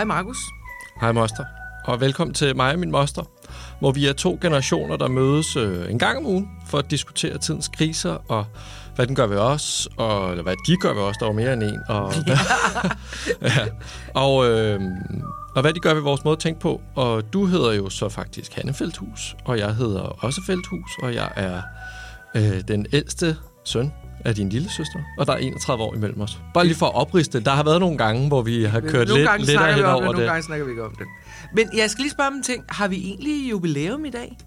Hej Markus. Hej moster, og velkommen til mig og min moster, hvor vi er to generationer, der mødes øh, en gang om ugen for at diskutere tidens kriser og hvad den gør ved os, og eller hvad de gør ved os, der er mere end en, og, ja. og, øh, og hvad de gør ved vores måde at tænke på. Og du hedder jo så faktisk Hanne Feldhus, og jeg hedder også Feldhus, og jeg er øh, den ældste søn af din lille søster, og der er 31 år imellem os. Bare lige for at opriste, der har været nogle gange, hvor vi har kørt nogle lidt, gange lidt om over det, det. nogle gange snakker vi ikke om det. Men jeg skal lige spørge om en ting. Har vi egentlig jubilæum i dag?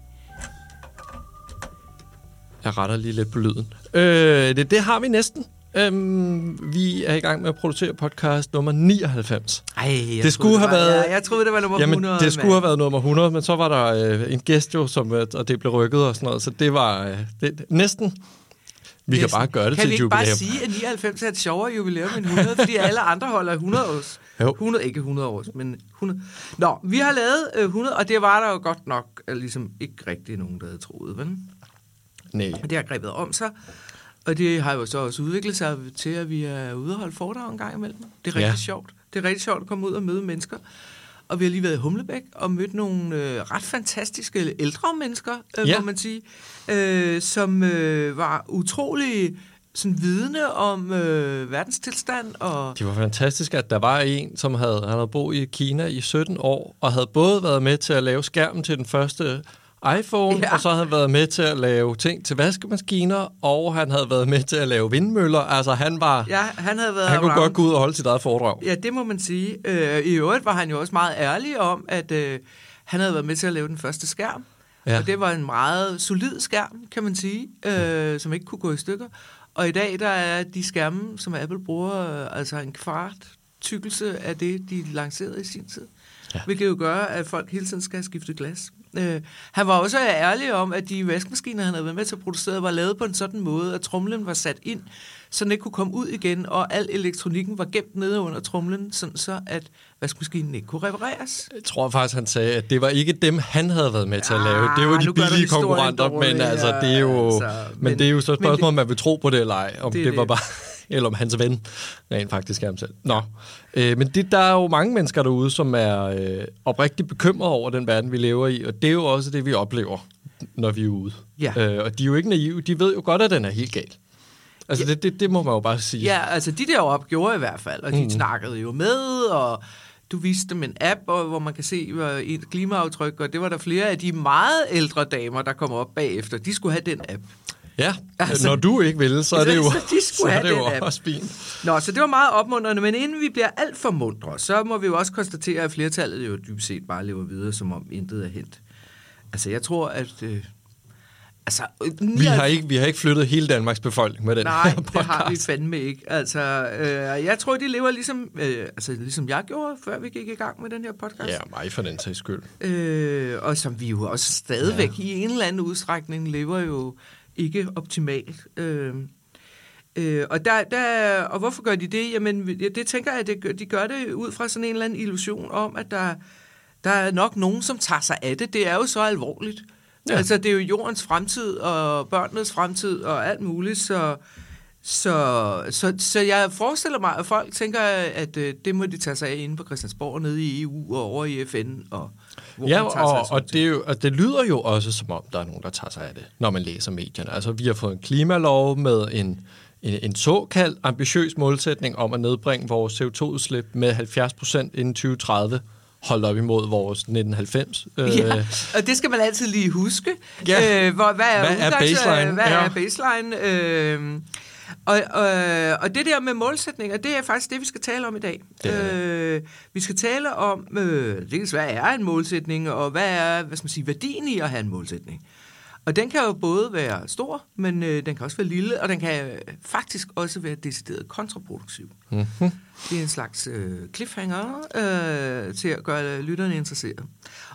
Jeg retter lige lidt på lyden. Øh, det, det har vi næsten. Øhm, vi er i gang med at producere podcast nummer 99. Ej, jeg Det skulle have været- Ja, jeg troede, det var nummer Jamen, 100. det skulle have været nummer 100, men så var der øh, en gæst jo, som, øh, og det blev rykket og sådan noget, så det var øh, det, næsten. Vi kan bare gøre det kan til vi et ikke bare jubilæum. sige, at 99 er et sjovere jubilæum end 100, fordi alle andre holder 100 års. Jo. 100, ikke 100 års, men 100. Nå, vi har lavet øh, 100, og det var der jo godt nok øh, ligesom ikke rigtig nogen, der havde troet, vel? Nej. Det har grebet om sig. Og det har jo så også udviklet sig til, at vi er ude og holde foredrag en gang imellem. Det er rigtig Ja. sjovt. Det er rigtig sjovt at komme ud og møde mennesker. Og vi har lige været i Humlebæk og mødt nogle øh, ret fantastiske ældre mennesker, øh, Ja. må man sige, øh, som øh, var utrolig sådan vidne om øh, verdenstilstand. Og, Det var fantastisk, at der var en, som havde, han havde boet i Kina i 17 år, og havde både været med til at lave skærmen til den første iPhone, Ja. og så havde han været med til at lave ting til vaskemaskiner, og han havde været med til at lave vindmøller. Altså, han var... ja, han havde været Han kunne around. godt gå ud og holde sit eget foredrag. Ja, det må man sige. Øh, I øvrigt var han jo også meget ærlig om, at øh, han havde været med til at lave den første skærm. Ja. Og det var en meget solid skærm, kan man sige, øh, som ikke kunne gå i stykker. Og i dag, der er de skærme, som Apple bruger, øh, altså en kvart tykkelse af det, de lancerede i sin tid. Ja. Hvilket jo gør, at folk hele tiden skal have skiftet glas. Øh, han var også ærlig om, at de vaskemaskiner, han havde været med til at producere, var lavet på en sådan måde, at tromlen var sat ind, så den ikke kunne komme ud igen, og al elektronikken var gemt nede under tromlen, sådan så at vaskemaskinen ikke kunne repareres. Jeg tror faktisk, han sagde, at det var ikke dem, han havde været med til at Ah, lave. Det var nu de billige konkurrenter, dårlig, men altså, det er jo, altså, men, men- det er jo så et det- spørgsmål, om man vil tro på det eller ej. Om Det det, det var bare, eller om hans ven rent faktisk er ham selv. Nå, øh, men det, der er jo mange mennesker derude, som er øh, oprigtigt bekymrede over den verden, vi lever i, og det er jo også det, vi oplever, når vi er ude. Ja. Øh, og de er jo ikke naive, de ved jo godt, at den er helt gal. Altså, det, det, det må man jo bare sige. Ja, altså de deroppe gjorde i hvert fald, og de mm. snakkede jo med, og du viste dem en app, hvor man kan se et klimaaftryk, og det var der flere af de meget ældre damer, der kom op bagefter. De skulle have den app. Ja. Altså- når du ikke vil, så er det jo, Så de så er det jo også fint. Nå, så det var meget opmuntrende, men inden vi bliver alt for mundre, så må vi jo også konstatere, at flertallet jo dybest set bare lever videre, som om intet er hent. Altså, jeg tror, at... Øh, altså, Vi har, ikke, vi har ikke flyttet hele Danmarks befolkning med den Nej, her det har vi podcast. fandme ikke. Altså, øh, jeg tror, de lever ligesom, øh, altså, ligesom jeg gjorde, før vi gik i gang med den her podcast. Ja, mig for den sags skyld. Øh, og som vi jo også stadigvæk ja. i en eller anden udstrækning lever jo ikke optimalt. Øh, øh, og, der, der, og hvorfor gør de det? Jamen, ja, det tænker jeg, at de gør det ud fra sådan en eller anden illusion om, at der, der er nok nogen, som tager sig af det. Det er jo så alvorligt. Ja. Altså, det er jo jordens fremtid og børnenes fremtid og alt muligt, så... Så, så, så jeg forestiller mig, at folk tænker, at øh, det må de tage sig af inde på Christiansborg, nede i EU og over i FN. Og, hvor Ja, og, og, det jo, og det lyder jo også, som om der er nogen, der tager sig af det, når man læser medierne. Altså, vi har fået en klimalov med en, en, en såkaldt ambitiøs målsætning om at nedbringe vores CO2-udslip med 70 procent inden 2030 holdt op imod vores 1990. Ja, og det skal man altid lige huske. Ja. Øh, hvor, hvad er, Hvad er baseline? Hvad Ja. er baseline? Øh, og, og, og det der med målsætninger, det er faktisk det, vi skal tale om i dag. Er Øh, vi skal tale om, øh, dels hvad er en målsætning, og hvad er hvad skal man sige, værdien i at have en målsætning. Og den kan jo både være stor, men øh, den kan også være lille, og den kan øh, faktisk også være decideret kontraproduktiv. Mm-hmm. Det er en slags øh, cliffhanger øh, til at gøre lytterne interesseret.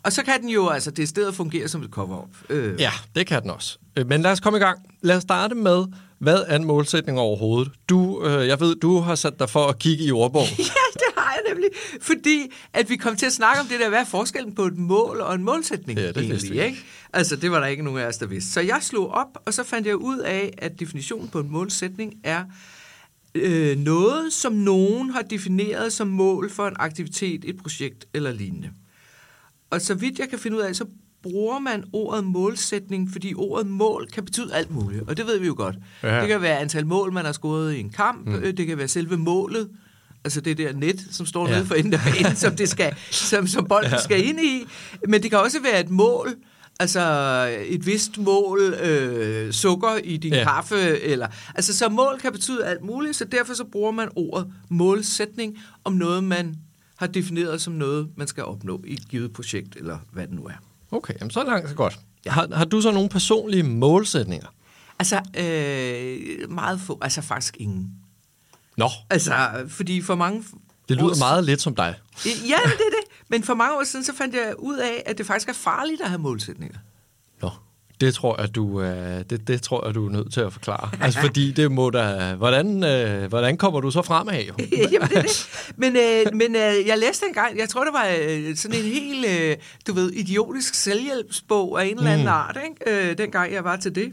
Og så kan den jo altså det stedet fungere som et cover-up. Øh, Ja, det kan den også. Øh, Men lad os komme i gang. Lad os starte med, hvad er en målsætning overhovedet? Du, øh, jeg ved, du har sat dig for at kigge i ordbogen. Ja, det har jeg nemlig. Fordi at vi kom til at snakke om det der, hvad er forskellen på et mål og en målsætning? Ja, det egentlig, vi ikke? Altså, det var der ikke nogen af os, der vidste. Så jeg slog op, og så fandt jeg ud af, at definitionen på en målsætning er, øh, noget, som nogen har defineret som mål for en aktivitet, et projekt eller lignende. Og så vidt jeg kan finde ud af, så bruger man ordet målsætning, fordi ordet mål kan betyde alt muligt, og det ved vi jo godt. Ja. Det kan være antal mål, man har scoret i en kamp, Mm. mm. det kan være selve målet, altså det der net, som står Ja. nede for enden af banen, som, det skal, som, som bolden Ja. skal ind i. Men det kan også være et mål, altså et vist mål, øh, sukker i din ja. kaffe, eller, altså så mål kan betyde alt muligt, så derfor så bruger man ordet målsætning om noget, man har defineret som noget, man skal opnå i et givet projekt, eller hvad det nu er. Okay, jamen så langt så godt. Har, har du så nogle personlige målsætninger? Altså, øh, meget få, altså faktisk ingen. Nå, Altså, fordi for mange... det år lyder s- meget lidt som dig. Ja, det er det. Men for mange år siden, så fandt jeg ud af, at det faktisk er farligt at have målsætninger. Det tror jeg, du, øh, det, det tror jeg, du er nødt til at forklare. Altså, fordi det må da... Hvordan, øh, hvordan kommer du så fremad? Jamen, det er det. Men, øh, men øh, jeg læste engang, jeg tror, det var øh, sådan en helt, øh, du ved, idiotisk selvhjælpsbog af en eller anden Mm. art, ikke? Øh, dengang jeg var til det.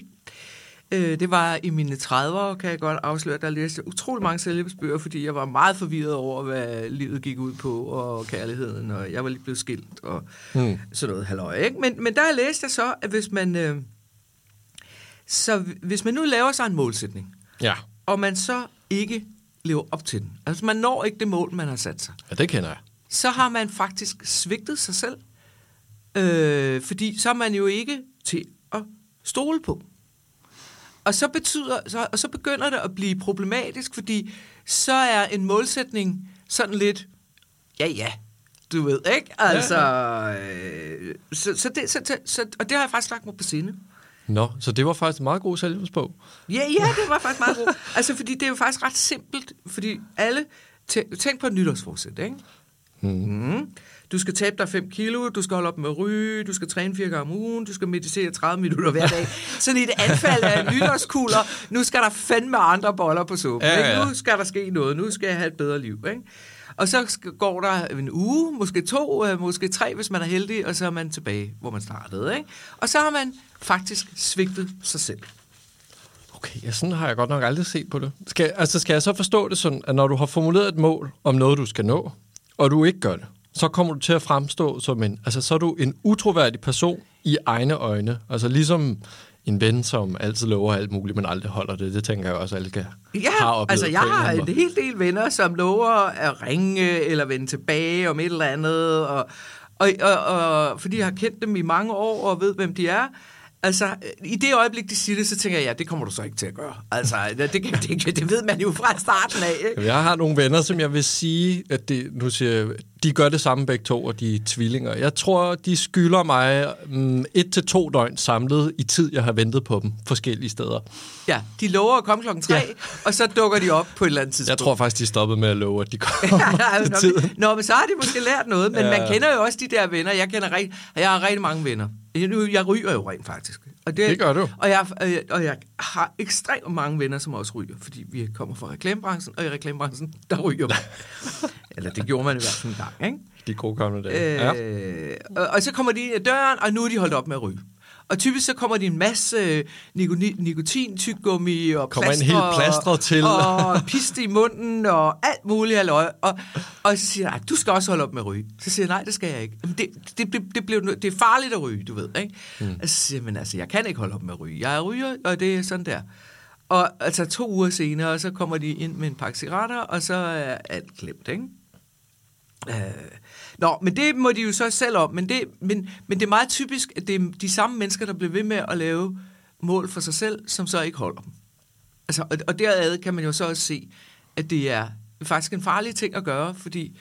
Øh, det var i mine 30'ere, kan jeg godt afsløre, der læste utrolig mange selvhjælpsbøger, fordi jeg var meget forvirret over, hvad livet gik ud på, og kærligheden, og jeg var lige blevet skilt, og Hmm. sådan noget halløj, ikke? Men, men der læste jeg så, at hvis man, øh, så hvis man nu laver sig en målsætning, Ja. og man så ikke lever op til den, altså man når ikke det mål, man har sat sig, ja, det kender jeg. så har man faktisk svigtet sig selv. Øh, fordi så er man jo ikke til at stole på. Og så, betyder, så, og så begynder det at blive problematisk, fordi så er en målsætning sådan lidt, ja ja, du ved, ikke? Altså, øh, så, så, det, så, så, så, og det har jeg faktisk lagt mig på sinde. Nå, så det var faktisk en meget god selvhjælpsbog. Ja, ja, det var faktisk meget godt. Altså, fordi det er jo faktisk ret simpelt, fordi alle... tæ- Tænk på et nytårsforsæt, ikke? Hmm. Mm. Du skal tabe dig 5 kilo, du skal holde op med at ryge, du skal træne fire gange om ugen, du skal meditere 30 minutter hver dag. Sådan et anfald af nytårskugler. Nu skal der fandme andre boller på suppen. Ja, Ikke? ja. Nu skal der ske noget. Nu skal jeg have et bedre liv. Ikke? Og så går der en uge, måske to, øh, måske tre, hvis man er heldig, og så er man tilbage, hvor man startede. Ikke? Og så har man faktisk svigtet sig selv. Okay, ja, sådan har jeg godt nok aldrig set på det. Skal, altså, skal jeg så forstå det sådan, at når du har formuleret et mål om noget, du skal nå, og du ikke gør det, så kommer du til at fremstå som en, altså så er du en utroværdig person i egne øjne. Altså ligesom en ven, som altid lover alt muligt, men aldrig holder det. Det tænker jeg også, alle kan Ja, har oplevet altså jeg har en hel del venner, som lover at ringe eller vende tilbage om et eller andet, og, og, og, og fordi jeg har kendt dem i mange år og ved, hvem de er. Altså, i det øjeblik, de siger det, så tænker jeg, ja, det kommer du så ikke til at gøre. Altså, det, det, det, det ved man jo fra starten af. Ikke? Jeg har nogle venner, som jeg vil sige, at det, nu siger, jeg, de gør det samme begge to, og de er tvillinger. Jeg tror, de skylder mig mm, et til to døgn samlet i tid, jeg har ventet på dem forskellige steder. Ja, de lover at komme klokken tre, Ja. og så dukker de op på et eller andet tidspunkt. Jeg tror faktisk, de stoppede med at love, at de kommer ja, til nå, tiden. nå, men så har de måske lært noget, men Ja. man kender jo også de der venner. Jeg kender rigt, jeg har rigtig mange venner. Jeg, ryger jo rent faktisk. Og Det gør du. Og jeg, og, jeg, og jeg har ekstremt mange venner, som også ryger, fordi vi kommer fra reklamebranchen, og i reklamebranchen, der ryger man. Eller det gjorde man i hvert fald en gang, ikke? De gode gamle dage. Øh, ja. og, og så kommer de ind ad døren, og nu er de holdt op med at ryge. Og typisk så kommer de en masse øh, nikotintyggummi og Kommer en plaster, helt plastret til. Og piste i munden og alt muligt halløj. Og, og så siger jeg, du skal også holde op med at ryge. Så siger jeg, nej, det skal jeg ikke. Jamen, det, det, det, det, blev, det er farligt at ryge, du ved. Ikke? Mm. Og så siger jeg, men altså, jeg kan ikke holde op med at ryge. Jeg er ryger, og det er sådan der. Og altså to uger senere, så kommer de ind med en pakke cigaretter, og så er alt glemt, ikke? Øh, nå, men det må de jo så selv om. Men det, men, men det er meget typisk, at det er de samme mennesker, der bliver ved med at lave mål for sig selv, som så ikke holder dem. Altså, og, og derad kan man jo så også se, at det er faktisk en farlig ting at gøre, fordi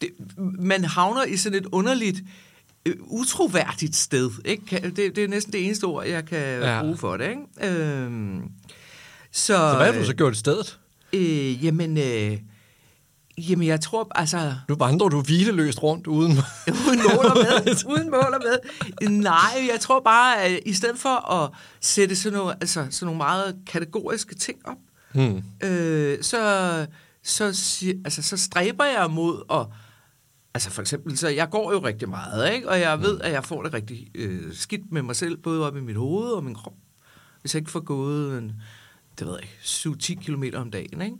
det, man havner i sådan et underligt, øh, utroværdigt sted. Ikke? Det, det er næsten det eneste ord, jeg kan Ja. bruge for det. Ikke? Øhm, så, Så hvad har du så gjort i stedet? Øh, jamen, øh, jamen, jeg tror, altså... Nu vandrer du hvileløst rundt uden... Uden mål og med. Uden mål og med. Nej, jeg tror bare, at i stedet for at sætte sådan nogle, altså, sådan nogle meget kategoriske ting op, hmm. øh, så, så, altså, så stræber jeg mod at... Altså for eksempel, så jeg går jo rigtig meget, ikke? og jeg ved, at jeg får det rigtig øh, skidt med mig selv, både op i mit hoved og min krop. Hvis jeg ikke får gået en det ved jeg ikke, 7-10 km om dagen, ikke?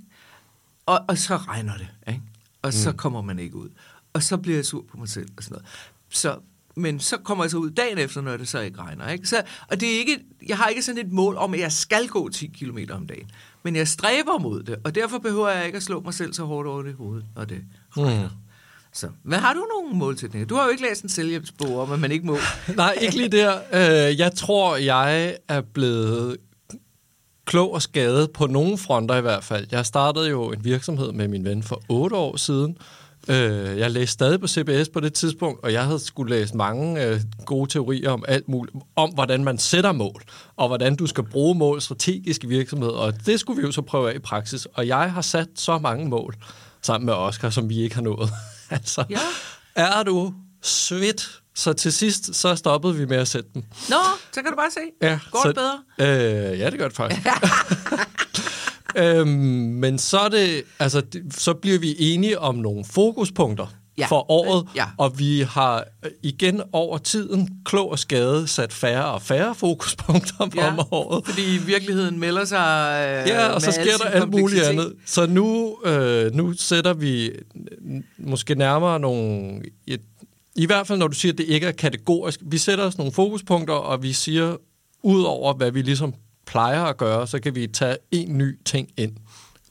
Og, og så regner det, ikke? Og så Mm. kommer man ikke ud. Og så bliver jeg sur på mig selv og sådan noget. Så, men så kommer jeg så ud dagen efter, når det så ikke regner. Ikke? Så, og det er ikke, jeg har ikke sådan et mål om, at jeg skal gå 10 km om dagen. Men jeg stræber mod det, og derfor behøver jeg ikke at slå mig selv så hårdt over det i hovedet, når det regner. Mm. Så, hvad har du nogle målsætninger? Du har jo ikke læst en selvhjælpsbog om, at man ikke må. Nej, ikke lige der. Øh, jeg tror, jeg er blevet klog og skadet på nogle fronter i hvert fald. Jeg startede jo en virksomhed med min ven for otte år siden. Øh, Jeg læste stadig på CBS på det tidspunkt, og jeg havde skulle læse mange øh, gode teorier om alt muligt, om hvordan man sætter mål, og hvordan du skal bruge mål strategisk i virksomhed, og det skulle vi jo så prøve af i praksis. Og jeg har sat så mange mål sammen med Oscar, som vi ikke har nået. altså, Ja. er du svedt? Så til sidst, så stoppede vi med at sætte dem. Nå, så kan du bare se. Ja, Går så, det bedre? Øh, ja, det gør det faktisk. øhm, men så er det, altså, det, så bliver vi enige om nogle fokuspunkter Ja. for året, Ja. og vi har øh, igen over tiden, klog og skade, sat færre og færre fokuspunkter ja. om året. fordi i virkeligheden melder sig øh, Ja, og så sker der alt muligt andet. Så nu, øh, nu sætter vi måske nærmere nogle... Et, I hvert fald, når du siger, at det ikke er kategorisk. Vi sætter os nogle fokuspunkter, og vi siger, ud over hvad vi ligesom plejer at gøre, så kan vi tage en ny ting ind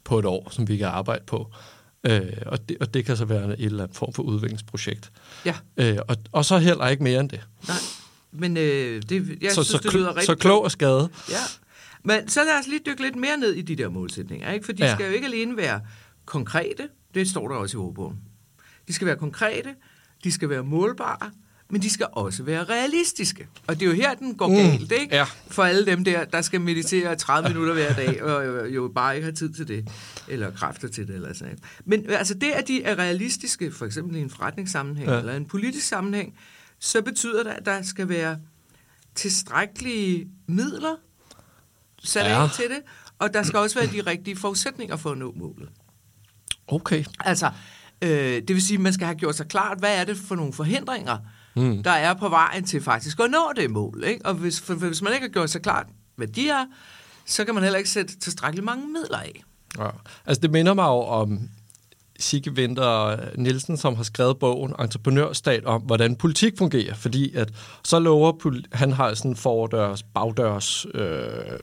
på et år, som vi kan arbejde på. Øh, og, det, og det kan så være et eller andet form for udviklingsprojekt. Ja, Øh, og, og så heller ikke mere end det. nej. Men øh, det, jeg så, synes, så, det lyder rigtig så klog og skade. Ja. Men så lad os lige dykke lidt mere ned i de der målsætninger, ikke? For de ja. skal jo ikke alene være konkrete, det står der også i ordbogen. De skal være konkrete, de skal være målbare, men de skal også være realistiske. Og det er jo her, den går Mm, galt, ikke? ja. For alle dem der, der skal meditere 30 minutter hver dag, og jo- jo bare ikke har tid til det, eller kræfter til det, eller sådan noget. Men altså det, at de er realistiske, for eksempel i en forretningssammenhæng, ja. eller en politisk sammenhæng, så betyder det, at der skal være tilstrækkelige midler sat Ja. af til det, og der skal også være de rigtige forudsætninger for at nå målet. Okay. Altså, øh, det vil sige, at man skal have gjort sig klart, hvad er det for nogle forhindringer, Mm. der er på vejen til faktisk at nå det mål. Ikke? Og hvis, for, hvis man ikke har gjort sig klart, hvad de er, så kan man heller ikke sætte tilstrækkeligt mange midler af. Ja. Altså, det minder mig jo om Sigge Winter Nielsen, som har skrevet bogen Entreprenørstat om, hvordan politik fungerer. Fordi at så lover, han har sådan fordørs, bagdørs øh,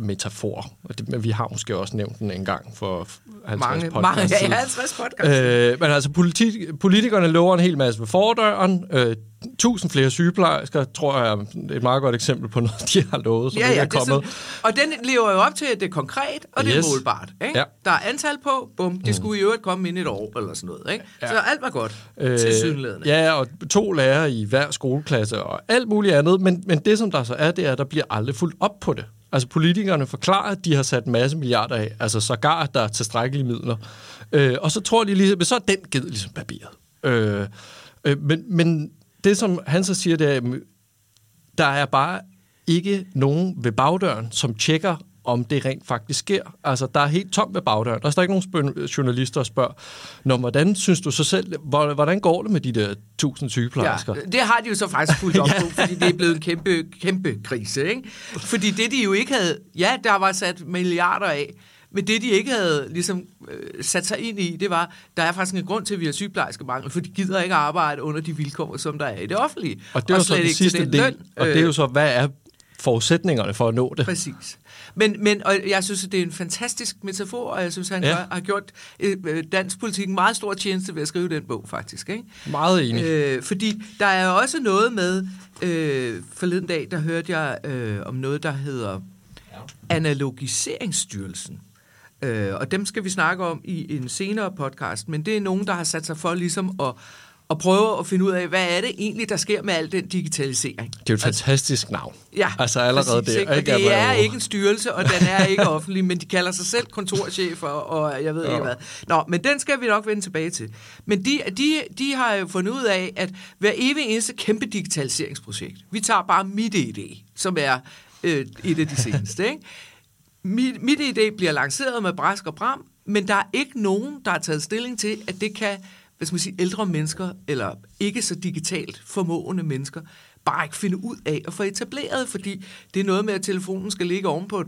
metafor. Og det, vi har måske også nævnt den en gang for 50 Mange, podcasts mange, ja, 50 podcast. Øh, men altså, politi- politikerne lover en hel masse ved fordøren. Øh, tusind flere sygeplejersker, tror jeg, er et meget godt eksempel på noget, de har lovet, som ja, ja, er det er kommet. sådan, og den lever jo op til, at det er konkret, og det Yes. er målbart. Ikke? Ja. Der er antal på, bum, det skulle i øvrigt komme ind et år, eller sådan noget. Ikke? Ja. Så alt var godt, øh, til synlædende. Ja, og to lærere i hver skoleklasse og alt muligt andet. Men, men det, som der så er, det er, at der bliver aldrig fuldt op på det. Altså politikerne forklarer, at de har sat en masse milliarder af. Altså sågar, at der er tilstrækkelige midler. Øh, og så tror de lige, men så er den givet ligesom papiret. Øh, øh, men, men det, som han så siger, det er, mm, der er bare ikke nogen ved bagdøren, som tjekker, om det rent faktisk sker. Altså, der er helt tomt ved bagdøren. Der står ikke nogen journalister og spørger, Nå, hvordan synes du så selv, hvor- hvordan går det med de der tusind sygeplejersker? Ja, det har de jo så faktisk fuldt op på, fordi det er blevet en kæmpe, kæmpe krise. Ikke? Fordi det, de jo ikke havde... Ja, der var sat milliarder af, men det, de ikke havde ligesom, øh, sat sig ind i, det var, der er faktisk en grund til, at vi har sygeplejerskemangel, for de gider ikke arbejde under de vilkår, som der er i det offentlige. Og det er jo så den sidste del, løn, og det er øh, jo så, hvad er forudsætningerne for at nå det? Præcis. Men, men og jeg synes, at det er en fantastisk metafor, og jeg synes, at han Ja. har gjort øh, øh, dansk politik en meget stor tjeneste ved at skrive den bog, faktisk. Ikke? Meget enig. Øh, fordi der er jo også noget med, øh, forleden dag, der hørte jeg øh, om noget, der hedder Analogiseringsstyrelsen. Øh, og dem skal vi snakke om i en senere podcast, men det er nogen, der har sat sig for ligesom at, at prøve at finde ud af, hvad er det egentlig, der sker med al den digitalisering. Det er jo et fantastisk navn. Ja, Altså allerede præcis, der, Ikke? Og det er jo- ikke en styrelse, og den er ikke offentlig, men de kalder sig selv kontorchefer, og jeg ved Ja. ikke hvad. Nå, men den skal vi nok vende tilbage til. Men de, de, de har jo fundet ud af, at hver evig eneste kæmpe digitaliseringsprojekt, vi tager bare MitID, som er øh, et af de seneste, ikke? Mit, MitID bliver lanceret med brask og bram, men der er ikke nogen, der har taget stilling til, at det kan hvad skal man sige, ældre mennesker, eller ikke så digitalt formående mennesker, bare ikke finde ud af at få etableret, fordi det er noget med, at telefonen skal ligge oven på et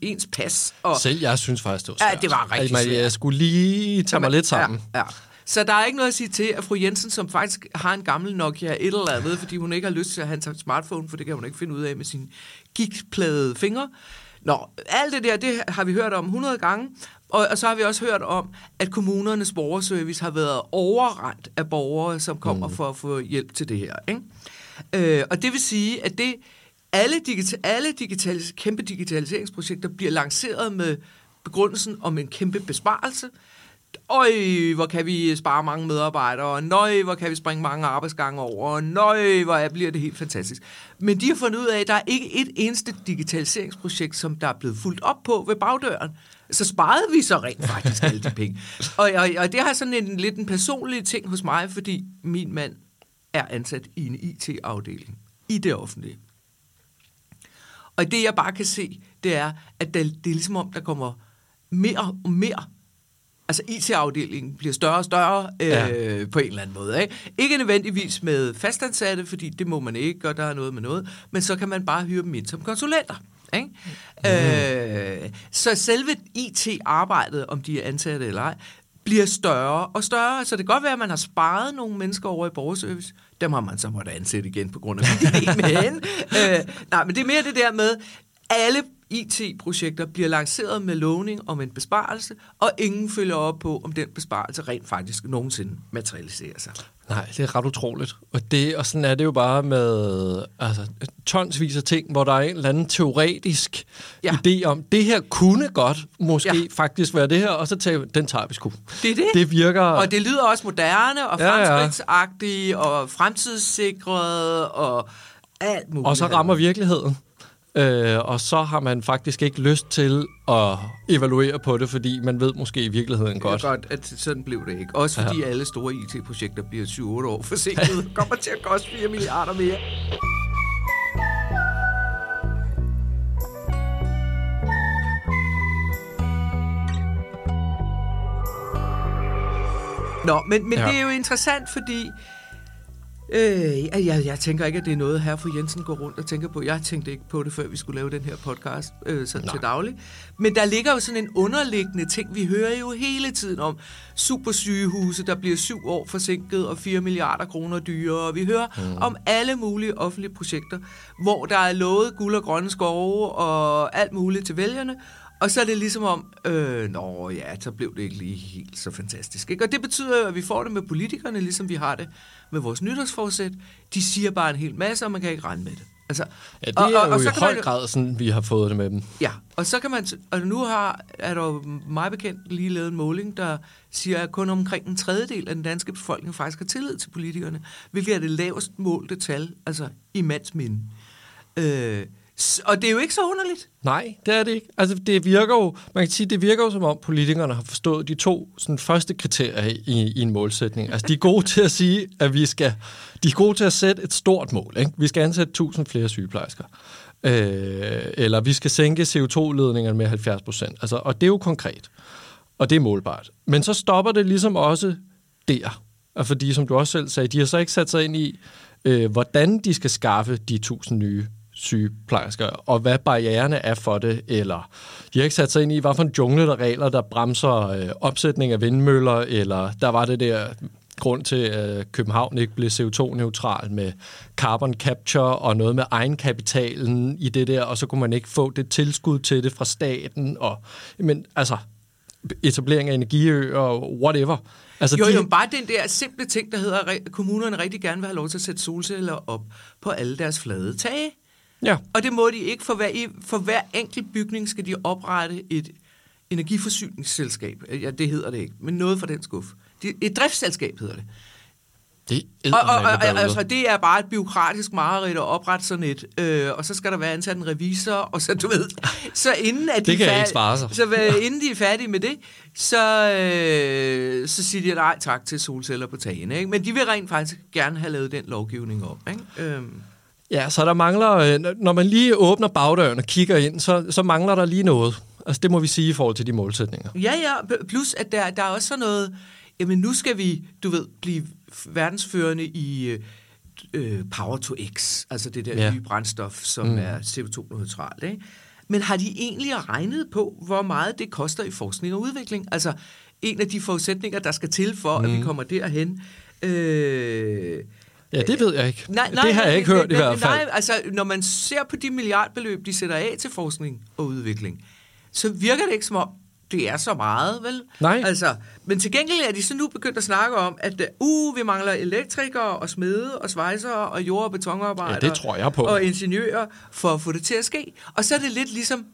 ens pas. Og, Selv jeg synes faktisk, det var svært. Ja, det var rigtig svært. jeg skulle lige tage mig lidt sammen. Ja, ja. Så der er ikke noget at sige til, at fru Jensen, som faktisk har en gammel Nokia et eller andet, fordi hun ikke har lyst til at have en smartphone, for det kan hun ikke finde ud af med sine gigtplade fingre. Nå, alt det der, det har vi hørt om 100 gange, og, og så har vi også hørt om, at kommunernes borgerservice har været overrendt af borgere, som kommer mm. for at få hjælp til det her. Ikke? Øh, og det vil sige, at det alle, digita- alle digitalis- kæmpe digitaliseringsprojekter bliver lanceret med begrundelsen om en kæmpe besparelse. Øj, hvor kan vi spare mange medarbejdere, nøj, hvor kan vi springe mange arbejdsgange over, nøj, hvor er, bliver det helt fantastisk. Men de har fundet ud af, at der er ikke et eneste digitaliseringsprojekt, som der er blevet fuldt op på ved bagdøren. Så sparede vi så rent faktisk alle de penge. Og, og, og det har sådan en lidt en personlig ting hos mig, fordi min mand er ansat i en IT-afdeling i det offentlige. Og det jeg bare kan se, det er, at det, det er ligesom om, der kommer mere og mere altså IT-afdelingen bliver større og større øh, ja. på en eller anden måde. Ikke? ikke nødvendigvis med fastansatte, fordi det må man ikke, og der er noget med noget, men så kan man bare hyre dem ind som konsulenter. Ikke? Mm. Øh, så selve IT-arbejdet, om de er ansatte eller ej, bliver større og større. Så det kan godt være, at man har sparet nogle mennesker over i borgerservice. Dem har man så måtte ansætte igen på grund af men, øh, Nej, men det er mere det der med, alle IT-projekter bliver lanceret med lovning om en besparelse, og ingen følger op på, om den besparelse rent faktisk nogensinde materialiserer sig. Nej, det er ret utroligt. Og, det, og sådan er det jo bare med altså, tonsvis af ting, hvor der er en eller anden teoretisk ja. idé om, det her kunne godt måske ja. faktisk være det her, og så tager den tager vi sgu. Det er det. Det virker... Og det lyder også moderne og fremskridtsagtigt ja, ja. og fremtidssikret og alt muligt. Og så rammer virkeligheden. Øh, og så har man faktisk ikke lyst til at evaluere på det, fordi man ved måske i virkeligheden godt. Det er godt, at sådan blev det ikke. Også fordi ja. alle store IT-projekter bliver 7-8 år forsinket. kommer til at koste 4 milliarder mere. Nå, men, men ja. det er jo interessant, fordi Øh, jeg, jeg tænker ikke, at det er noget, her for Jensen går rundt og tænker på. Jeg tænkte ikke på det, før vi skulle lave den her podcast øh, sådan Nej. til daglig. Men der ligger jo sådan en underliggende ting. Vi hører jo hele tiden om supersygehuse, der bliver syv år forsinket og 4 milliarder kroner dyrere. Og vi hører mm. om alle mulige offentlige projekter, hvor der er lovet guld og grønne skove og alt muligt til vælgerne. Og så er det ligesom om, øh, nå ja, så blev det ikke lige helt så fantastisk. Ikke? Og det betyder jo, at vi får det med politikerne, ligesom vi har det med vores nytårsforsæt. De siger bare en hel masse, og man kan ikke regne med det. Altså, ja, det er og, og, jo og så i høj man, grad sådan, vi har fået det med dem. Ja, og så kan man, og nu har, er der jo meget bekendt lige lavet en måling, der siger, at kun omkring en tredjedel af den danske befolkning faktisk har tillid til politikerne, hvilket er det lavest målte tal, altså i mands minde. Øh, og det er jo ikke så underligt. Nej, det er det ikke. Altså, det virker jo, man kan sige, det virker jo som om politikerne har forstået de to sådan, første kriterier i, i en målsætning. Altså, de er gode til at sige, at vi skal, de er gode til at sætte et stort mål. Ikke? Vi skal ansætte 1000 flere sygeplejersker. Øh, eller vi skal sænke CO2-ledningerne med 70 procent. Altså, og det er jo konkret. Og det er målbart. Men så stopper det ligesom også der. Og fordi, som du også selv sagde, de har så ikke sat sig ind i, øh, hvordan de skal skaffe de 1000 nye sygeplejersker, og hvad barriererne er for det, eller de har ikke sat sig ind i, hvad for en jungle der regler, der bremser øh, opsætning af vindmøller, eller der var det der grund til, at København ikke blev CO2-neutral med carbon capture og noget med egenkapitalen i det der, og så kunne man ikke få det tilskud til det fra staten, og men altså etablering af energiøer og whatever. Altså, jo, de... jo, bare den der simple ting, der hedder, at kommunerne rigtig gerne vil have lov til at sætte solceller op på alle deres flade tage. Ja. Og det må de ikke. For hver, for hver enkelt bygning skal de oprette et energiforsyningsselskab. Ja, det hedder det ikke, men noget fra den skuffe. Et driftsselskab hedder det. Det er og, og, og, altså, det er bare et byråkratisk mareridt at oprette sådan et, øh, og så skal der være ansat en revisor, og så du ved, så inden at de det kan færdige, ikke sig. Så inden de er færdige med det, så, øh, så siger de nej tak til solceller på tagene. Ikke? Men de vil rent faktisk gerne have lavet den lovgivning op. Ikke? Øh. Ja, så der mangler, øh, når man lige åbner bagdøren og kigger ind, så, så mangler der lige noget. Altså det må vi sige i forhold til de målsætninger. Ja, ja, plus at der, der er også sådan noget, jamen nu skal vi, du ved, blive verdensførende i øh, Power to X, altså det der ja. nye brændstof, som mm. er CO2-neutralt, ikke? Men har de egentlig regnet på, hvor meget det koster i forskning og udvikling? Altså, en af de forudsætninger, der skal til for, mm. at vi kommer derhen. Øh, Ja, det ved jeg ikke. Nej, nej, det har jeg ikke hørt nej, i hvert fald. Nej, altså, når man ser på de milliardbeløb, de sætter af til forskning og udvikling, så virker det ikke som om, det er så meget, vel? Nej. Altså, men til gengæld er de så nu begyndt at snakke om, at uh, vi mangler elektrikere og smede og svejsere og jord- og betonarbejdere. Ja, det tror jeg på. Og ingeniører for at få det til at ske. Og så er det lidt ligesom,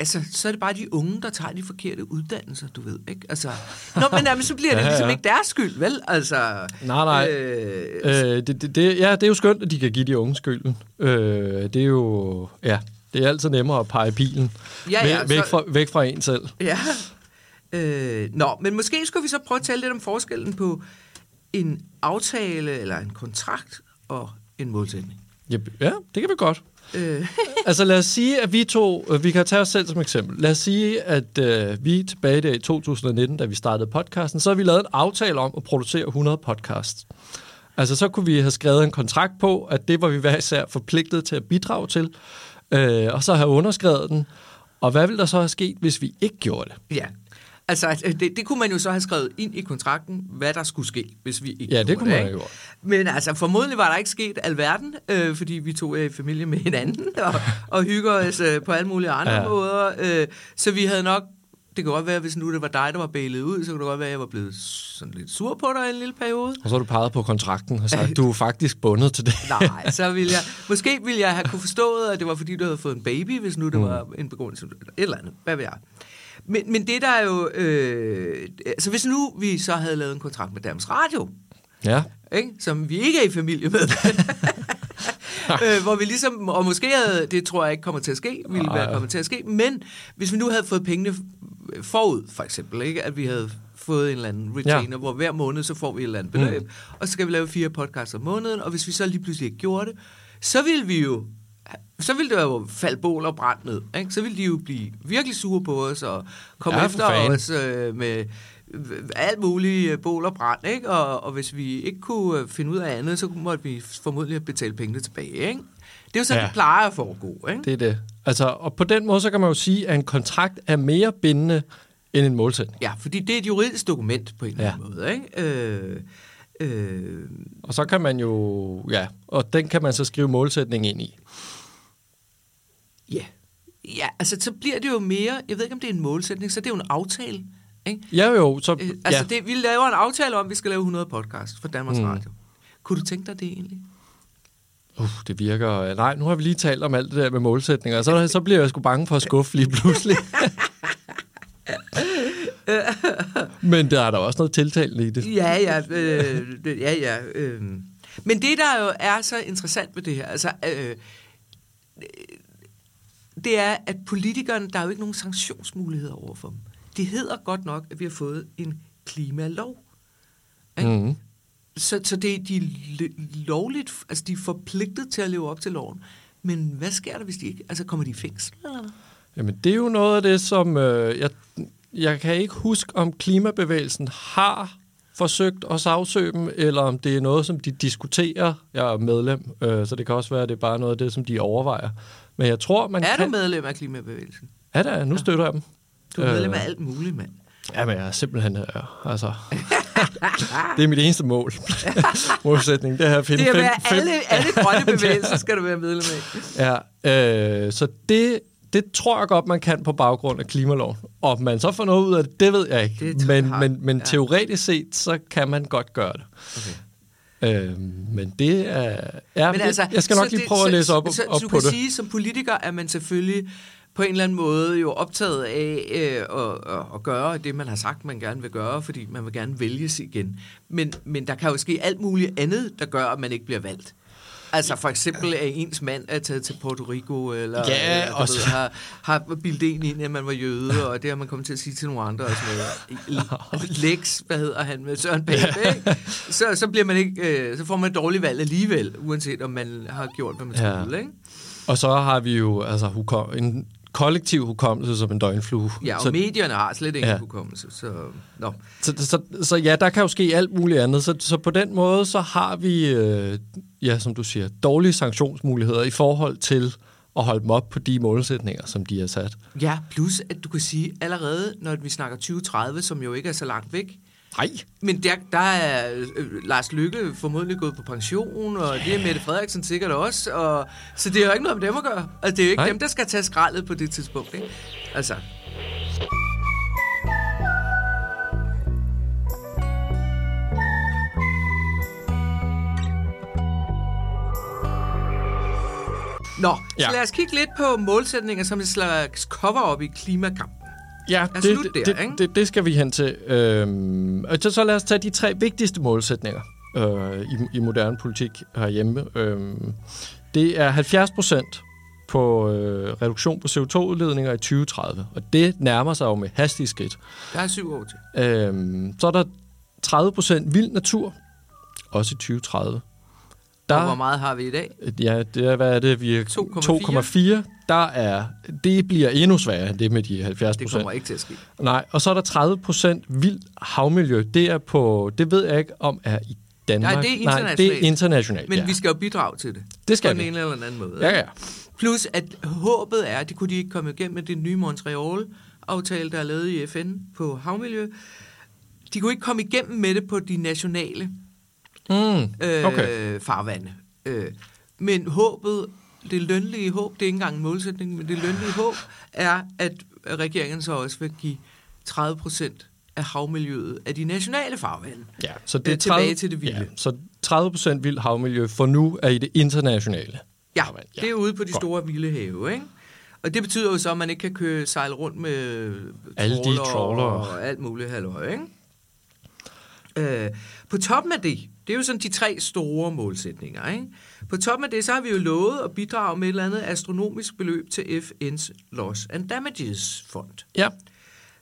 altså, så er det bare de unge, der tager de forkerte uddannelser, du ved, ikke? Altså, nå, men jamen, så bliver det ja, ligesom ja. ikke deres skyld, vel? Altså, nej, nej. Øh, øh, det, det, det, ja, det er jo skønt, at de kan give de unge skylden. Øh, det er jo, ja, det er altid nemmere at pege bilen ja, ja, væk, væk, fra, væk fra en selv. Ja. Øh, nå, men måske skulle vi så prøve at tale lidt om forskellen på en aftale eller en kontrakt og en målsætning. Ja det kan vi godt. Øh. altså lad os sige, at vi to, øh, vi kan tage os selv som eksempel. Lad os sige, at øh, vi tilbage der i 2019, da vi startede podcasten, så har vi lavet en aftale om at producere 100 podcasts. Altså så kunne vi have skrevet en kontrakt på, at det var vi hver især forpligtet til at bidrage til øh, og så have underskrevet den. Og hvad ville der så have sket, hvis vi ikke gjorde det? Ja, altså det, det kunne man jo så have skrevet ind i kontrakten, hvad der skulle ske, hvis vi ikke Ja, det kunne man have gjort. Men altså formodentlig var der ikke sket alverden, øh, fordi vi to er i familie med hinanden og, og hygger os øh, på alle mulige andre ja. måder. Øh, så vi havde nok det kan godt være, hvis nu det var dig, der var bailet ud, så kunne det godt være, at jeg var blevet sådan lidt sur på dig en lille periode. Og så har du peget på kontrakten og sagt, du er faktisk bundet til det. Nej, så ville jeg... Måske ville jeg have kunne forstået, at det var, fordi du havde fået en baby, hvis nu det mm. var en begrundelse. Et eller andet. Hvad ved jeg? Men, men det der er jo... Øh, altså hvis nu vi så havde lavet en kontrakt med Danmarks Radio, ja. ikke? som vi ikke er i familie med, øh, hvor vi ligesom, og måske havde, det tror jeg ikke kommer til at ske, ville være kommet til at ske, men hvis vi nu havde fået pengene forud, for eksempel, ikke? at vi havde fået en eller anden retainer, ja. hvor hver måned, så får vi et eller andet beløb, mm. og så skal vi lave fire podcasts om måneden, og hvis vi så lige pludselig ikke gjorde det, så ville vi jo så ville det jo falde bål og brand ned. Ikke? Så ville de jo blive virkelig sure på os og komme ja, efter os øh, med alt muligt øh, bål og brand. Ikke? Og, og hvis vi ikke kunne øh, finde ud af andet, så måtte vi formodentlig betale pengene tilbage. Ikke? Det er jo sådan, ja. det plejer at foregå. Ikke? Det er det. Altså, og på den måde, så kan man jo sige, at en kontrakt er mere bindende end en målsætning. Ja, fordi det er et juridisk dokument på en eller anden måde. Ikke? Øh, øh, og så kan man jo, ja, og den kan man så skrive målsætning ind i. Ja. Ja, altså så bliver det jo mere, jeg ved ikke om det er en målsætning, så det er jo en aftale. Ikke? Ja jo, så, øh, altså ja. det, vi laver en aftale om, at vi skal lave 100 podcast for Danmarks mm. Radio. Kunne du tænke dig det egentlig? Uh, det virker... Nej, nu har vi lige talt om alt det der med målsætninger, så, så bliver jeg sgu bange for at skuffe lige pludselig. Men der er der også noget tiltalende i det. Ja, ja. Øh, ja, ja øh. Men det, der jo er så interessant ved det her, altså, øh, det er, at politikerne, der er jo ikke nogen sanktionsmuligheder over for dem. Det hedder godt nok, at vi har fået en klimalov. Ikke? Mm. Så, så det, de er lovligt, altså de er forpligtet til at leve op til loven. Men hvad sker der, hvis de ikke, altså kommer de i fængsel? Eller? Jamen, det er jo noget af det, som øh, jeg, jeg kan ikke huske, om klimabevægelsen har forsøgt at sagsøge dem, eller om det er noget, som de diskuterer. Jeg er medlem, øh, så det kan også være, at det er bare noget af det, som de overvejer. Men jeg tror, man er kan... du medlem af klimabevægelsen? Ja, da, nu støtter jeg dem. Du er medlem af øh, alt muligt, mand. Ja, men jeg er simpelthen... Ja, øh, altså, det er mit eneste mål. Målsætning, det er at finde... Det er fem, fem, alle, alle grønne bevægelser skal du være medlem af. Ja, øh, så det, det tror jeg godt, man kan på baggrund af klimaloven. Og man så får noget ud af det, det ved jeg ikke. Det men men, men ja. teoretisk set, så kan man godt gøre det. Okay. Øh, men det er... Ja, men altså, jeg skal nok lige prøve det, at læse op, så, op så, på det. Så du kan sige, som politiker er man selvfølgelig på en eller anden måde jo optaget af øh, at, at, at gøre det, man har sagt, man gerne vil gøre, fordi man vil gerne vælges igen. Men, men der kan jo ske alt muligt andet, der gør, at man ikke bliver valgt. Altså for eksempel, at ens mand er taget til Puerto Rico, eller ja, eller, ved, har, har bildet en ind, at man var jøde, og det har man kommet til at sige til nogle andre. Og sådan noget. Lex, hvad hedder han med Søren Pape, ikke? Så, så, bliver man ikke, øh, så får man et dårligt valg alligevel, uanset om man har gjort, hvad man ja. skulle. Ikke? Og så har vi jo altså, en kollektiv hukommelse som en døgnflue. Ja, og så, medierne har slet ikke ja. hukommelse. Så, no. så, så, så ja, der kan jo ske alt muligt andet. Så, så på den måde, så har vi, øh, ja, som du siger, dårlige sanktionsmuligheder i forhold til og holde dem op på de målsætninger, som de har sat. Ja, plus at du kan sige, allerede når vi snakker 2030, som jo ikke er så langt væk, Nej. Men der, der er øh, Lars Lykke formodentlig gået på pension, og det er Mette Frederiksen sikkert også. Og, så det er jo ikke noget med dem at gøre. Altså, det er jo ikke Nej. dem, der skal tage skraldet på det tidspunkt. Ikke? Altså, Nå, ja. Så lad os kigge lidt på målsætninger som et slags cover-up i klimakampen. Ja, det, slutte der, det, ikke? det, det skal vi hen til. Øhm, og så, så lad os tage de tre vigtigste målsætninger øh, i, i moderne politik herhjemme. Øhm, det er 70 procent på øh, reduktion på CO2-udledninger i 2030, og det nærmer sig jo med hastige skridt. Der er syv år til. Øhm, så er der 30 procent vild natur, også i 2030. Der... Og hvor meget har vi i dag? Ja, det er, hvad er det? Vi er 2,4. 2,4. Der er, det bliver endnu sværere end det med de 70 Det procent. kommer ikke til at ske. Nej, og så er der 30 procent vildt havmiljø. Det er på, det ved jeg ikke om er i Danmark. Nej, det er Nej, det er internationalt. internationalt. Men ja. vi skal jo bidrage til det. Det skal på vi. ene eller den anden måde. Ja, ja. Plus at håbet er, at det kunne de ikke komme igennem med det nye Montreal-aftale, der er lavet i FN på havmiljø. De kunne ikke komme igennem med det på de nationale Mm, øh, okay. farvande. Øh, men håbet, det lønlige håb, det er ikke engang en målsætning, men det lønlige håb er, at regeringen så også vil give 30 procent af havmiljøet af de nationale farvande. Ja, så det er Øh, tilbage 30, til det vilde. Ja, så 30 procent vildt havmiljø for nu er i det internationale. Ja, farvand. det er ude på de Godt. store vilde have, ikke? Og det betyder jo så, at man ikke kan køre, sejle rundt med Alle de trawler og alt muligt halløj, ikke? Øh, på toppen af det, det er jo sådan de tre store målsætninger, ikke? På toppen af det, så har vi jo lovet at bidrage med et eller andet astronomisk beløb til FN's Loss and Damages Fond, Ja,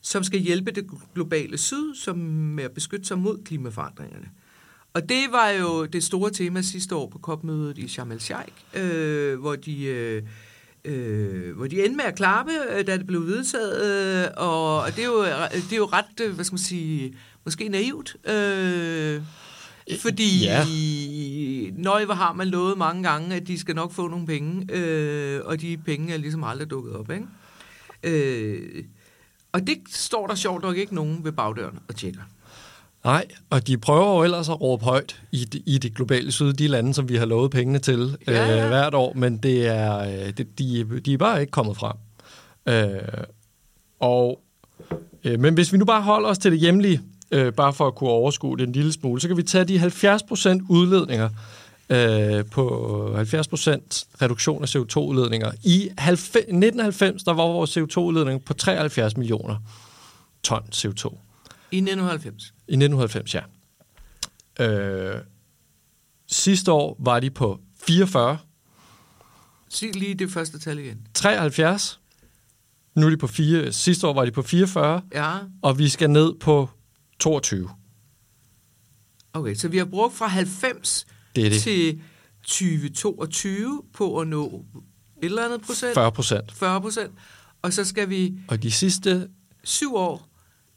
som skal hjælpe det globale syd som med at beskytte sig mod klimaforandringerne. Og det var jo det store tema sidste år på COP-mødet i Sharm el-Sheikh, øh, hvor de... Øh, øh, hvor de endte med at klappe, øh, da det blev vedtaget, øh, og det er, jo, det er jo ret, øh, hvad skal man sige, måske naivt, øh, fordi Ja. nøj, hvor har man lovet mange gange, at de skal nok få nogle penge, øh, og de penge er ligesom aldrig dukket op, ikke? Øh, og det står der sjovt nok ikke nogen ved bagdøren og tjekker. nej, og de prøver jo ellers at råbe højt i det, i det globale syd, de lande, som vi har lovet pengene til Ja, ja. Øh, hvert år, men det er, øh, det, de, de er bare ikke kommet frem. Øh, og, øh, men hvis vi nu bare holder os til det hjemlige, øh, bare for at kunne overskue det en lille smule, så kan vi tage de 70% udledninger øh, på 70% reduktion af CO2-udledninger. I 90, 1990, der var vores CO2-udledning på 73 millioner ton CO2. I 1990. I 1990, ja. Øh, sidste år var de på 44, Sig lige det første tal igen. 73. Nu er de på 4. Sidste år var de på 44, Ja, og vi skal ned på 22. okay. Så vi har brugt fra 90 Det er det. til 2022 på at nå et eller andet procent. 40 procent. 40 procent. Og så skal vi Og de sidste syv år.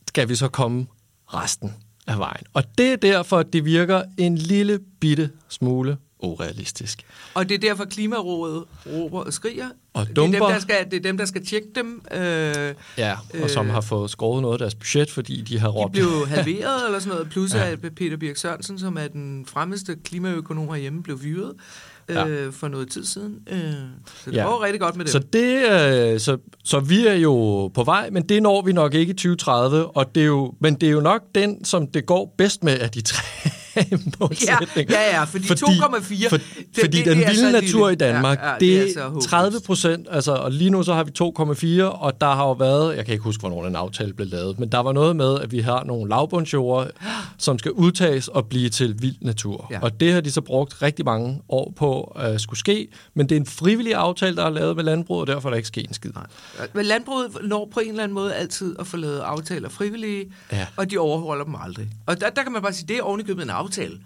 skal vi så komme resten af vejen. Og det er derfor, at det virker en lille bitte smule urealistisk. Og det er derfor, Klimarådet råber og skriger. Og det, er dem, dumper. der skal, det er dem, der skal tjekke dem. Øh, Ja, og som Øh. har fået skåret noget af deres budget, fordi de har de råbt. blev halveret eller sådan noget. Plus Ja. at Peter Birk Sørensen, som er den fremmeste klimaøkonom herhjemme, blev fyret øh, Ja. for noget tid siden. Øh, så det Ja. går rigtig godt med det. Så, det, øh, så, så vi er jo på vej, men det når vi nok ikke i 2030, og det er jo, men det er jo nok den, som det går bedst med af de tre målsætninger. Ja, ja, ja, fordi 2,4, For, fordi det- den det vilde natur lille. i Danmark, Ja, ja, det, det er det så er håbløst. 30 procent, altså, og lige nu så har vi 2,4, og der har jo været, jeg kan ikke huske, hvornår den aftale blev lavet, men der var noget med, at vi har nogle lavbundsjord, som skal udtages og blive til vild natur. Ja. Og det har de så brugt rigtig mange år på at uh, skulle ske, men det er en frivillig aftale, der er lavet med landbruget, og derfor er der ikke sket en skid. Nej. Men landbruget når på en eller anden måde altid at få lavet aftaler frivillige, Ja. og de overholder dem aldrig. Og der, der kan man bare sige, det er ovenikøbet en aftale.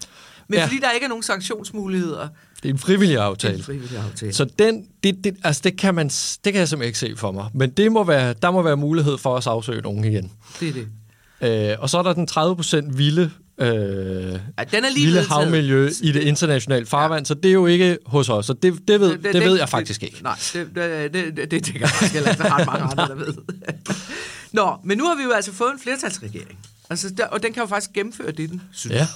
Men Ja. fordi der ikke er nogen sanktionsmuligheder, Det er en frivillig det er aftale. en frivillig aftale. Så den, det, det, altså det, kan man, det kan jeg simpelthen ikke se for mig. Men det må være, der må være mulighed for at sagsøge nogen igen. det er det. Øh, og så er der den 30% vilde øh, Ja, den er lige vedtaget. havmiljø i det internationale farvand, ja. så det er jo ikke hos os, så det, det, ved, det, det ved jeg faktisk ikke. Nej, det, det, det, det, det tænker jeg faktisk heller ikke, der har mange andre, der ved. Nå, men nu har vi jo altså fået en flertalsregering. Altså, der, og den kan jo faktisk gennemføre det, den synes. Ja.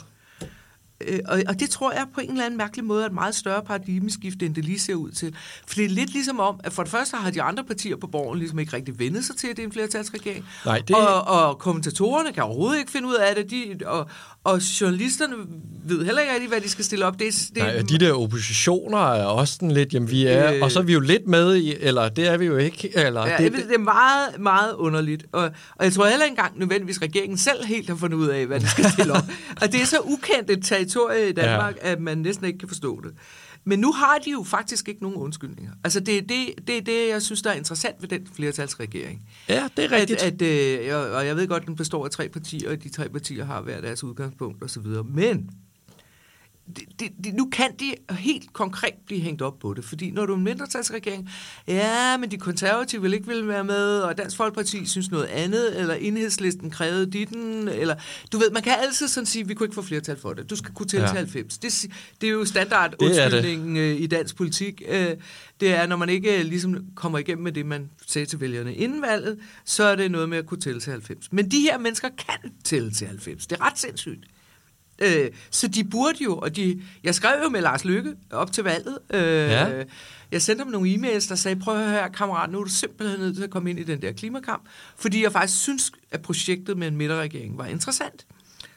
Øh, og, og det tror jeg på en eller anden mærkelig måde er et meget større paradigmeskifte, end det lige ser ud til. For det er lidt ligesom om, at for det første har de andre partier på borgen ligesom ikke rigtig vendet sig til, at det er en flertalsregering. Nej, det- og, og kommentatorerne kan overhovedet ikke finde ud af det. De, og, og journalisterne ved heller ikke rigtig, hvad de skal stille op. Det, det, Nej, de der oppositioner er også sådan lidt, jamen vi er, Øh. og så er vi jo lidt med i, eller det er vi jo ikke, eller Ja, det, det, det er meget, meget underligt. Og, og jeg tror heller ikke engang nødvendigvis, regeringen selv helt har fundet ud af, hvad de skal stille op. og det er så ukendt et territorie i Danmark, ja. at man næsten ikke kan forstå det. Men nu har de jo faktisk ikke nogen undskyldninger. Altså det er det, det, er det jeg synes, der er interessant ved den flertalsregering. ja, det er At, rigtigt. at, øh, og- jeg ved godt, at den består af tre partier, og de tre partier har hver deres udgangspunkt osv. Men det, det, nu kan de helt konkret blive hængt op på det, fordi når du er en mindretalsregering, ja, men de konservative vil ikke vil være med, og Dansk Folkeparti synes noget andet, eller enhedslisten krævede ditten, eller du ved, man kan altid sådan sige, vi kunne ikke få flertal for det. Du skal kunne tælle Ja. til 90. Det, det er jo standard undskyldningen øh, i dansk politik. Øh, Det er, når man ikke øh, ligesom kommer igennem med det, man sagde til vælgerne inden valget, så er det noget med at kunne tælle til 90. Men de her mennesker kan tælle til 90. Det er ret sindssygt. Øh, så de burde jo, og de, jeg skrev jo med Lars Lykke op til valget. Øh, Ja. Jeg sendte ham nogle e-mails, der sagde, prøv at høre her, kammerat, nu er du simpelthen nødt til at komme ind i den der klimakamp, fordi jeg faktisk synes, at projektet med en midterregering var interessant.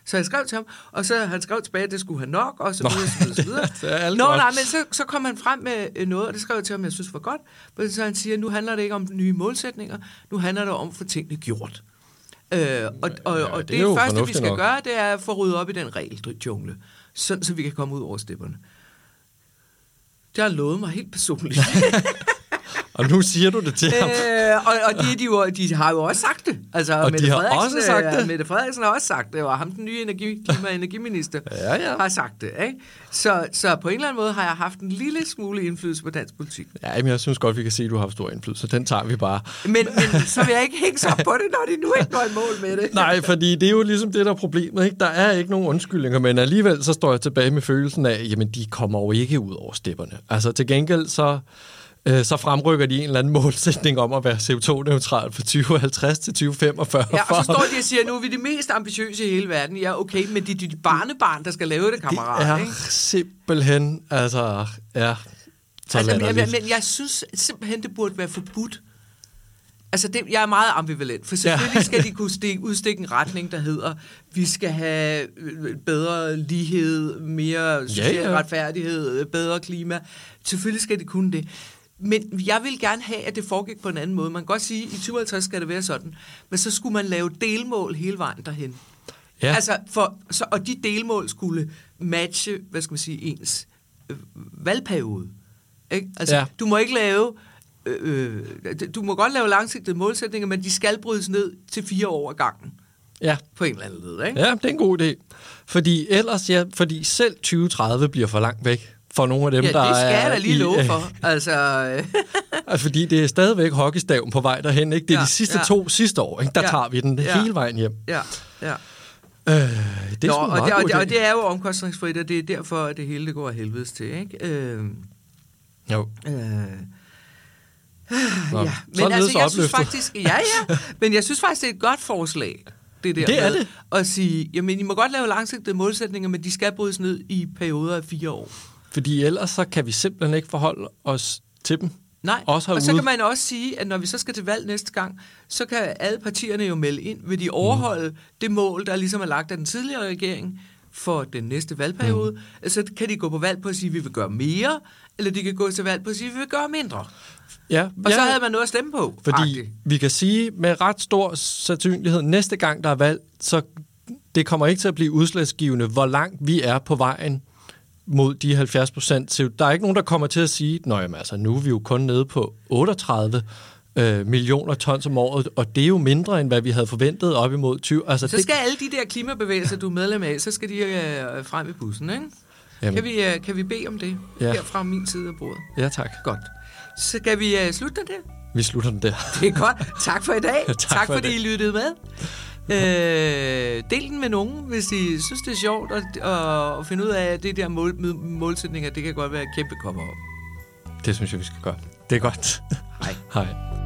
Så jeg skrev til ham, og så han skrev tilbage, at det skulle han nok, og så videre, så videre, så videre. er Nå, nej, men så, så kom han frem med øh, noget, og det skrev jeg til ham, jeg synes var godt. Men så han siger, nu handler det ikke om nye målsætninger, nu handler det om at få tingene gjort. Øh, og, og, Ja, og det det, er første, vi skal nok. gøre, det er at få ryddet op i den regeljungle, sådan, så vi kan komme ud over stepperne. Det har lovet mig helt personligt. Og nu siger du det til ham. øh, og og de, de, jo, de har jo også sagt det. Altså, Og de Mette har Frederiksen, også sagt øh, det? Mette Frederiksen har også sagt det, og ham, den nye energi, klima- og energiminister, Ja, ja. har sagt det. Ikke? Så, så på en eller anden måde har jeg haft en lille smule indflydelse på dansk politik. Ja, men jeg synes godt, vi kan se, at du har haft stor indflydelse. Den tager vi bare. Men, men så vil jeg ikke hænge sig på det, når de nu ikke går i mål med det. Nej, fordi det er jo ligesom det, der er problemet. Ikke? Der er ikke nogen undskyldninger, men alligevel så står jeg tilbage med følelsen af, jamen de kommer jo ikke ud over stepperne. Altså til gengæld så, øh, så fremrykker de en eller anden målsætning om at være CO2-neutral fra 2050 til 2045. Ja, og så står de og siger, nu er vi det mest ambitiøse i hele verden. Ja, okay, men det er de barnebarn, der skal lave det, kammerat. det er ikke? simpelthen, altså, ja, så Altså, men, latterligt. men jeg synes simpelthen, det burde være forbudt. Altså, det, jeg er meget ambivalent, for selvfølgelig Ja. skal de kunne stikke, udstikke en retning, der hedder, vi skal have øh, bedre lighed, mere social ja. retfærdighed, bedre klima. Selvfølgelig skal de kunne det. Men jeg vil gerne have, at det foregik på en anden måde. Man kan godt sige, at i 2050 skal det være sådan, men så skulle man lave delmål hele vejen derhen. Ja. Altså, for, så, og de delmål skulle matche, hvad skal man sige, ens øh, valgperiode. Ikke? Altså, Ja. du må ikke lave, øh, øh, du må godt lave langsigtede målsætninger, men de skal brydes ned til fire år ad gangen, ja. på en eller anden led, ikke? Ja, det er en god idé. Fordi ellers, ja, fordi selv 2030 bliver for langt væk for nogle af dem, Ja, der det skal er jeg da lige love for. Altså, øh, Altså, fordi det er stadigvæk hockeystaven på vej derhen, ikke? Det er Ja, de sidste ja. to sidste år, ikke? Der Ja, tager vi den ja. hele vejen hjem. ja, ja. Øh, det er Nå, og, meget det, og, det, og det er jo omkostningsfrit, og det er derfor, at det hele det går af helvedes til, ikke? Øh, Jo. Øh, Nå, ja, men altså, jeg synes faktisk, ja, ja, men jeg synes faktisk, det er et godt forslag, det der Det er med det. at sige, jamen, I må godt lave langsigtede målsætninger, men de skal brydes ned i perioder af fire år. Fordi ellers så kan vi simpelthen ikke forholde os til dem. Nej, Også og så kan man også sige, at når vi så skal til valg næste gang, så kan alle partierne jo melde ind, vil de overholde mm. det mål, der ligesom er lagt af den tidligere regering for den næste valgperiode. Mm. Så kan de gå på valg på at sige, at vi vil gøre mere, eller de kan gå til valg på at sige, at vi vil gøre mindre. Ja, Og ja, så havde man noget at stemme på. Fordi agtigt. vi kan sige med ret stor sandsynlighed, næste gang der er valg, så det kommer ikke til at blive udslagsgivende, hvor langt vi er på vejen mod de 70 procent. Der er ikke nogen, der kommer til at sige, jamen, altså, nu er vi jo kun nede på 38 øh, millioner tons om året, og det er jo mindre, end hvad vi havde forventet op imod 20. Altså, Så skal alle de der klimabevægelser, du er medlem af, så skal de øh, frem i bussen, ikke? Jamen. Kan vi, øh, kan vi bede om det Ja. her fra min side af bordet? Ja, tak. Godt. Så kan vi øh, slutte den der? Vi slutter den der. Det er godt. Tak for i dag. Tak tak for fordi. I lyttede med. Øh, del den med nogen, hvis I synes, det er sjovt at, at, at finde ud af, at det der mål, målsætninger, det kan godt være et kæmpe kommer op. Det synes jeg, vi skal gøre. Det er godt. Hej. Hej.